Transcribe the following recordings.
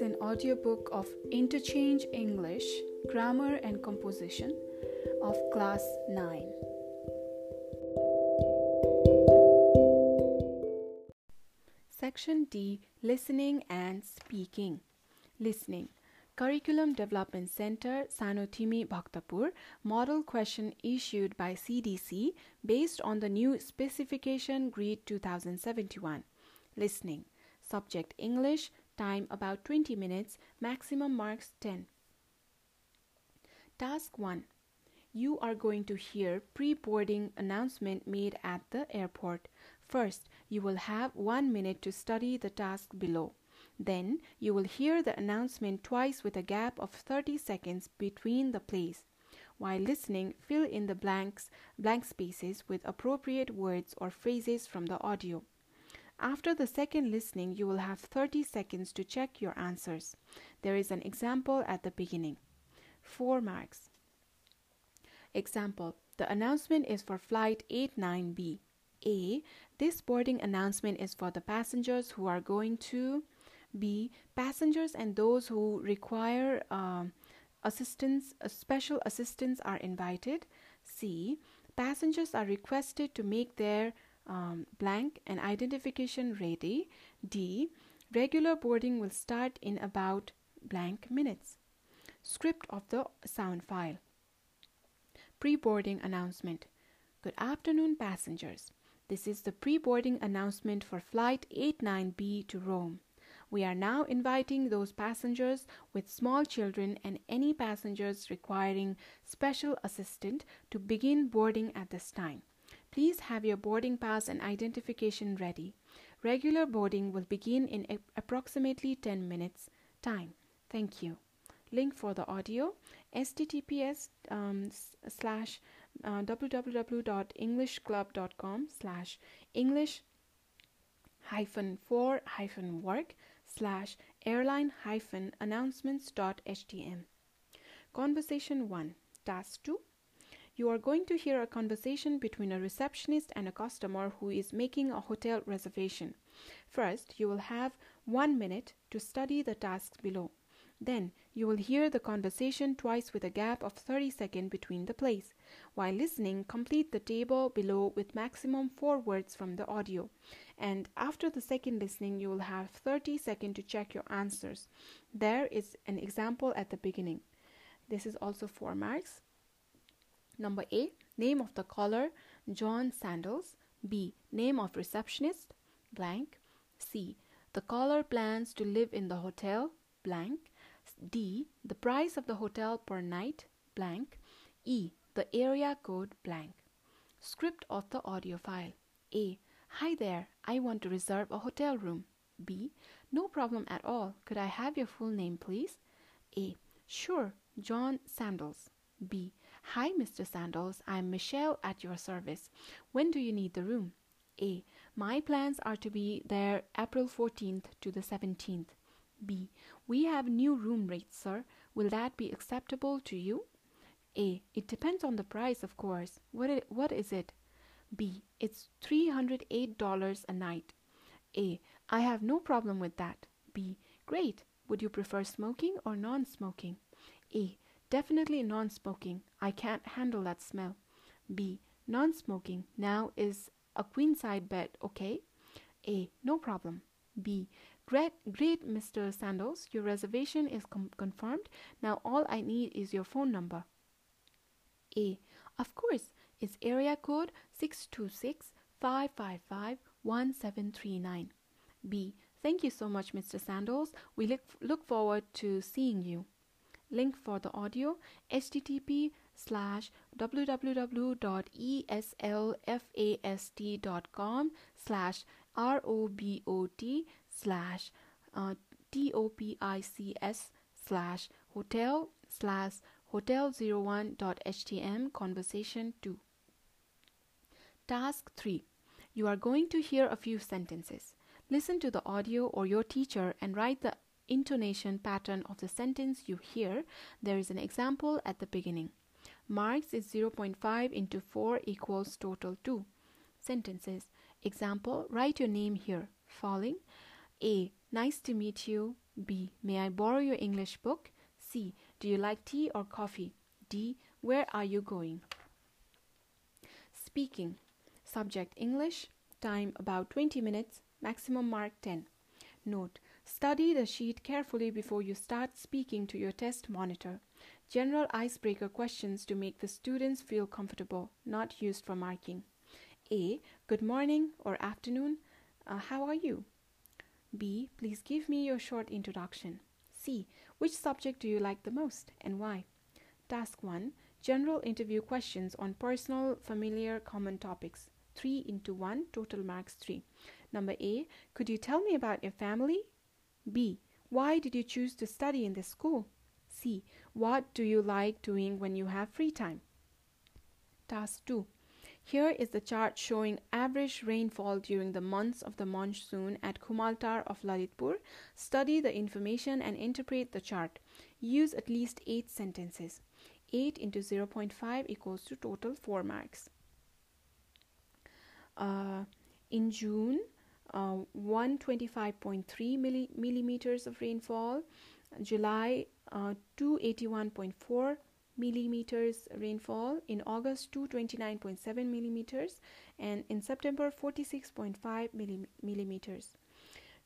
an audiobook of Interchange English, Grammar and Composition of Class 9. Section D Listening and Speaking. Listening. Curriculum Development Center, Sanothimi Bhaktapur, model question issued by CDC based on the new specification GREED 2071. Listening. Subject English, time about 20 minutes, maximum marks 10. Task 1. You are going to hear pre-boarding announcement made at the airport. First, you will have 1 minute to study the task below. Then, you will hear the announcement twice with a gap of 30 seconds between the plays. While listening, fill in the blanks, blank spaces with appropriate words or phrases from the audio. After the second listening, you will have 30 seconds to check your answers. There is an example at the beginning. 4 marks. Example The announcement is for flight 89B. A. This boarding announcement is for the passengers who are going to B. Passengers and those who require uh, assistance, uh, special assistance are invited. C. Passengers are requested to make their um, blank and identification ready. D. Regular boarding will start in about blank minutes. Script of the sound file. Pre boarding announcement. Good afternoon, passengers. This is the pre boarding announcement for Flight 89B to Rome. We are now inviting those passengers with small children and any passengers requiring special assistance to begin boarding at this time. Please have your boarding pass and identification ready. Regular boarding will begin in approximately 10 minutes time. Thank you. Link for the audio https um, slash uh, www.englishclub.com slash english hyphen for hyphen work slash airline hyphen announcements.htm. Conversation 1 Task 2 you are going to hear a conversation between a receptionist and a customer who is making a hotel reservation. First, you will have one minute to study the tasks below. Then, you will hear the conversation twice with a gap of 30 seconds between the plays. While listening, complete the table below with maximum 4 words from the audio. And after the second listening, you will have 30 seconds to check your answers. There is an example at the beginning. This is also 4 marks. Number A, name of the caller, John Sandals. B, name of receptionist, blank. C, the caller plans to live in the hotel, blank. D, the price of the hotel per night, blank. E, the area code, blank. Script of the audio file. A, hi there, I want to reserve a hotel room. B, no problem at all. Could I have your full name, please? A, sure, John Sandals. B, Hi, Mr. Sandals. I'm Michelle at your service. When do you need the room? A. My plans are to be there April 14th to the 17th. B. We have new room rates, sir. Will that be acceptable to you? A. It depends on the price, of course. What, it, what is it? B. It's $308 a night. A. I have no problem with that. B. Great. Would you prefer smoking or non smoking? A. Definitely non smoking. I can't handle that smell. B. Non smoking. Now is a queen side bed okay? A. No problem. B. Great, great, Mr. Sandals. Your reservation is com- confirmed. Now all I need is your phone number. A. Of course. It's area code 626 555 1739. B. Thank you so much, Mr. Sandals. We look, look forward to seeing you. Link for the audio http slash www.eslfast.com slash robot slash uh, topics slash hotel slash hotel01.htm conversation 2 task 3 you are going to hear a few sentences. Listen to the audio or your teacher and write the intonation pattern of the sentence you hear, there is an example at the beginning. Marks is 0.5 into 4 equals total 2. Sentences. Example, write your name here. Falling. A. Nice to meet you. B. May I borrow your English book? C. Do you like tea or coffee? D. Where are you going? Speaking. Subject English. Time about 20 minutes. Maximum mark 10. Note. Study the sheet carefully before you start speaking to your test monitor. General icebreaker questions to make the students feel comfortable, not used for marking. A. Good morning or afternoon. Uh, how are you? B. Please give me your short introduction. C. Which subject do you like the most and why? Task 1. General interview questions on personal, familiar, common topics. 3 into 1, total marks 3. Number A. Could you tell me about your family? B. Why did you choose to study in this school? C. What do you like doing when you have free time? Task 2. Here is the chart showing average rainfall during the months of the monsoon at Kumaltar of Lalitpur. Study the information and interpret the chart. Use at least 8 sentences. 8 into 0.5 equals to total 4 marks. Uh, in June, uh, 125.3 milli- millimeters of rainfall. July, uh, 281.4 millimeters rainfall. In August, 229.7 millimeters. And in September, 46.5 milli- millimeters.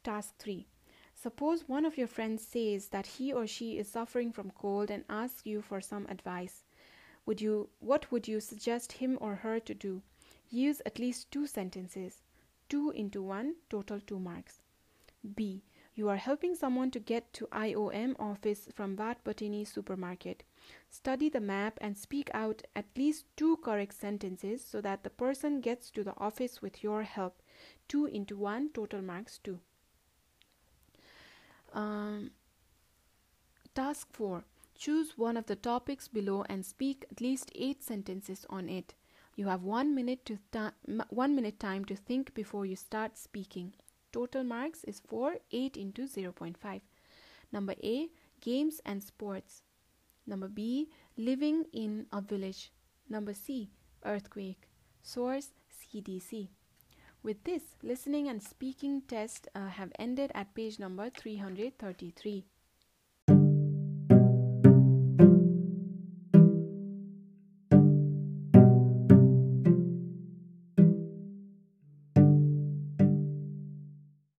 Task 3. Suppose one of your friends says that he or she is suffering from cold and asks you for some advice. Would you what would you suggest him or her to do? Use at least two sentences. 2 into 1 total 2 marks. B. You are helping someone to get to IOM office from Bhatbhateni supermarket. Study the map and speak out at least two correct sentences so that the person gets to the office with your help. 2 into 1 total marks 2. Um, task 4. Choose one of the topics below and speak at least 8 sentences on it. You have 1 minute to 1 minute time to think before you start speaking. Total marks is 4 8 into 0.5. Number A games and sports. Number B living in a village. Number C earthquake. Source CDC. With this, listening and speaking test uh, have ended at page number 333.